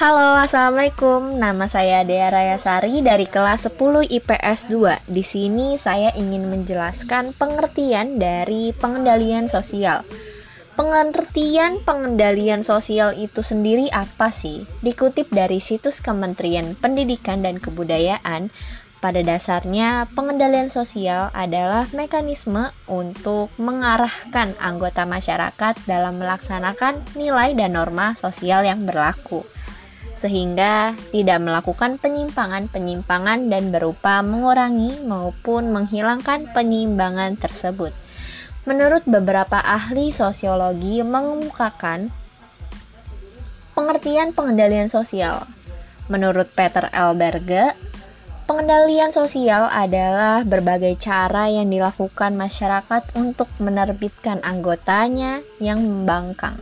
Halo, Assalamualaikum. Nama saya Dea Rayasari dari kelas 10 IPS 2. Di sini saya ingin menjelaskan pengertian dari pengendalian sosial. Pengertian pengendalian sosial itu sendiri apa sih? Dikutip dari situs Kementerian Pendidikan dan Kebudayaan, pada dasarnya pengendalian sosial adalah mekanisme untuk mengarahkan anggota masyarakat dalam melaksanakan nilai dan norma sosial yang berlaku sehingga tidak melakukan penyimpangan-penyimpangan dan berupa mengurangi maupun menghilangkan penyimbangan tersebut. Menurut beberapa ahli sosiologi mengemukakan pengertian pengendalian sosial. Menurut Peter L. Berge, pengendalian sosial adalah berbagai cara yang dilakukan masyarakat untuk menerbitkan anggotanya yang membangkang.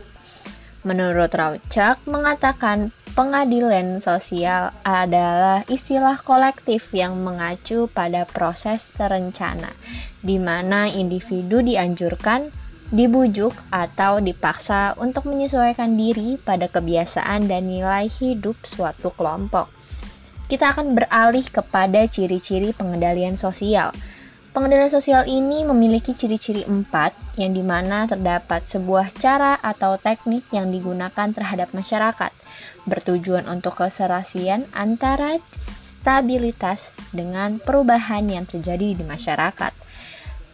Menurut Rauchak mengatakan pengadilan sosial adalah istilah kolektif yang mengacu pada proses terencana, di mana individu dianjurkan, dibujuk, atau dipaksa untuk menyesuaikan diri pada kebiasaan dan nilai hidup suatu kelompok. Kita akan beralih kepada ciri-ciri pengendalian sosial. Pengendalian sosial ini memiliki ciri-ciri empat, yang di mana terdapat sebuah cara atau teknik yang digunakan terhadap masyarakat, bertujuan untuk keserasian antara stabilitas dengan perubahan yang terjadi di masyarakat,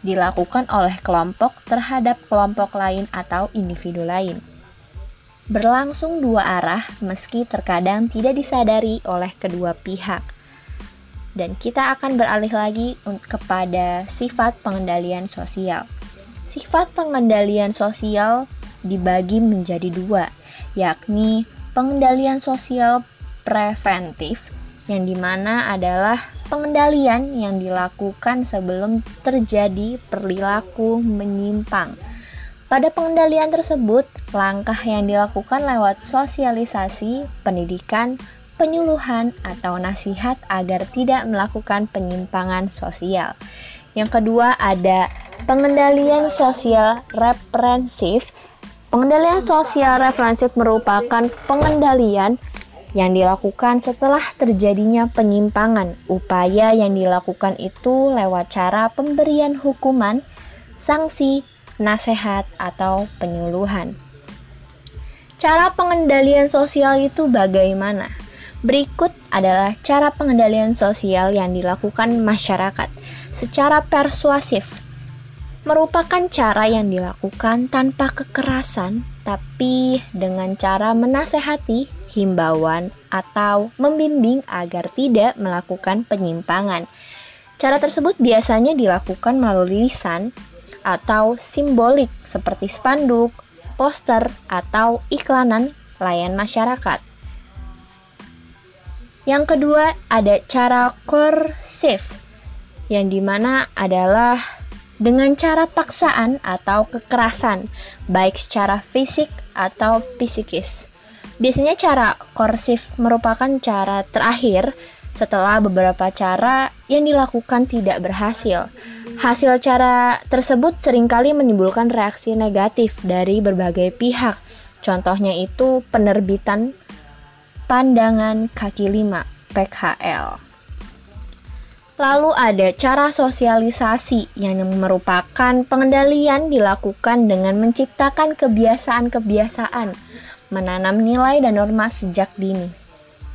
dilakukan oleh kelompok terhadap kelompok lain atau individu lain. Berlangsung dua arah, meski terkadang tidak disadari oleh kedua pihak dan kita akan beralih lagi kepada sifat pengendalian sosial. Sifat pengendalian sosial dibagi menjadi dua, yakni pengendalian sosial preventif yang di mana adalah pengendalian yang dilakukan sebelum terjadi perilaku menyimpang. Pada pengendalian tersebut, langkah yang dilakukan lewat sosialisasi, pendidikan, penyuluhan atau nasihat agar tidak melakukan penyimpangan sosial. Yang kedua ada pengendalian sosial referensif. Pengendalian sosial referensif merupakan pengendalian yang dilakukan setelah terjadinya penyimpangan. Upaya yang dilakukan itu lewat cara pemberian hukuman, sanksi, nasihat, atau penyuluhan. Cara pengendalian sosial itu bagaimana? Berikut adalah cara pengendalian sosial yang dilakukan masyarakat secara persuasif. Merupakan cara yang dilakukan tanpa kekerasan, tapi dengan cara menasehati, himbauan, atau membimbing agar tidak melakukan penyimpangan. Cara tersebut biasanya dilakukan melalui lisan atau simbolik seperti spanduk, poster, atau iklanan layan masyarakat. Yang kedua ada cara korsif yang di mana adalah dengan cara paksaan atau kekerasan, baik secara fisik atau psikis. Biasanya cara korsif merupakan cara terakhir setelah beberapa cara yang dilakukan tidak berhasil. Hasil cara tersebut sering kali menimbulkan reaksi negatif dari berbagai pihak. Contohnya itu penerbitan pandangan kaki lima PKL. Lalu ada cara sosialisasi yang merupakan pengendalian dilakukan dengan menciptakan kebiasaan-kebiasaan, menanam nilai dan norma sejak dini.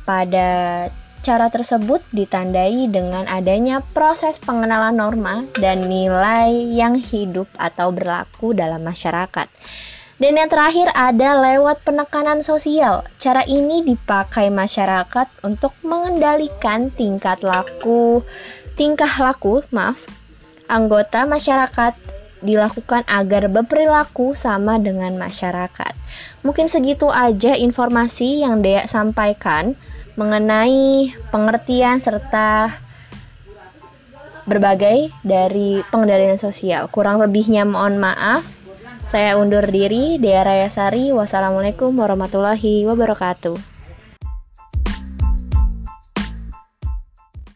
Pada cara tersebut ditandai dengan adanya proses pengenalan norma dan nilai yang hidup atau berlaku dalam masyarakat. Dan yang terakhir ada lewat penekanan sosial. Cara ini dipakai masyarakat untuk mengendalikan tingkat laku, tingkah laku, maaf, anggota masyarakat dilakukan agar berperilaku sama dengan masyarakat. Mungkin segitu aja informasi yang Dea sampaikan mengenai pengertian serta berbagai dari pengendalian sosial. Kurang lebihnya mohon maaf. Saya undur diri, Dea Rayasari. Wassalamualaikum warahmatullahi wabarakatuh.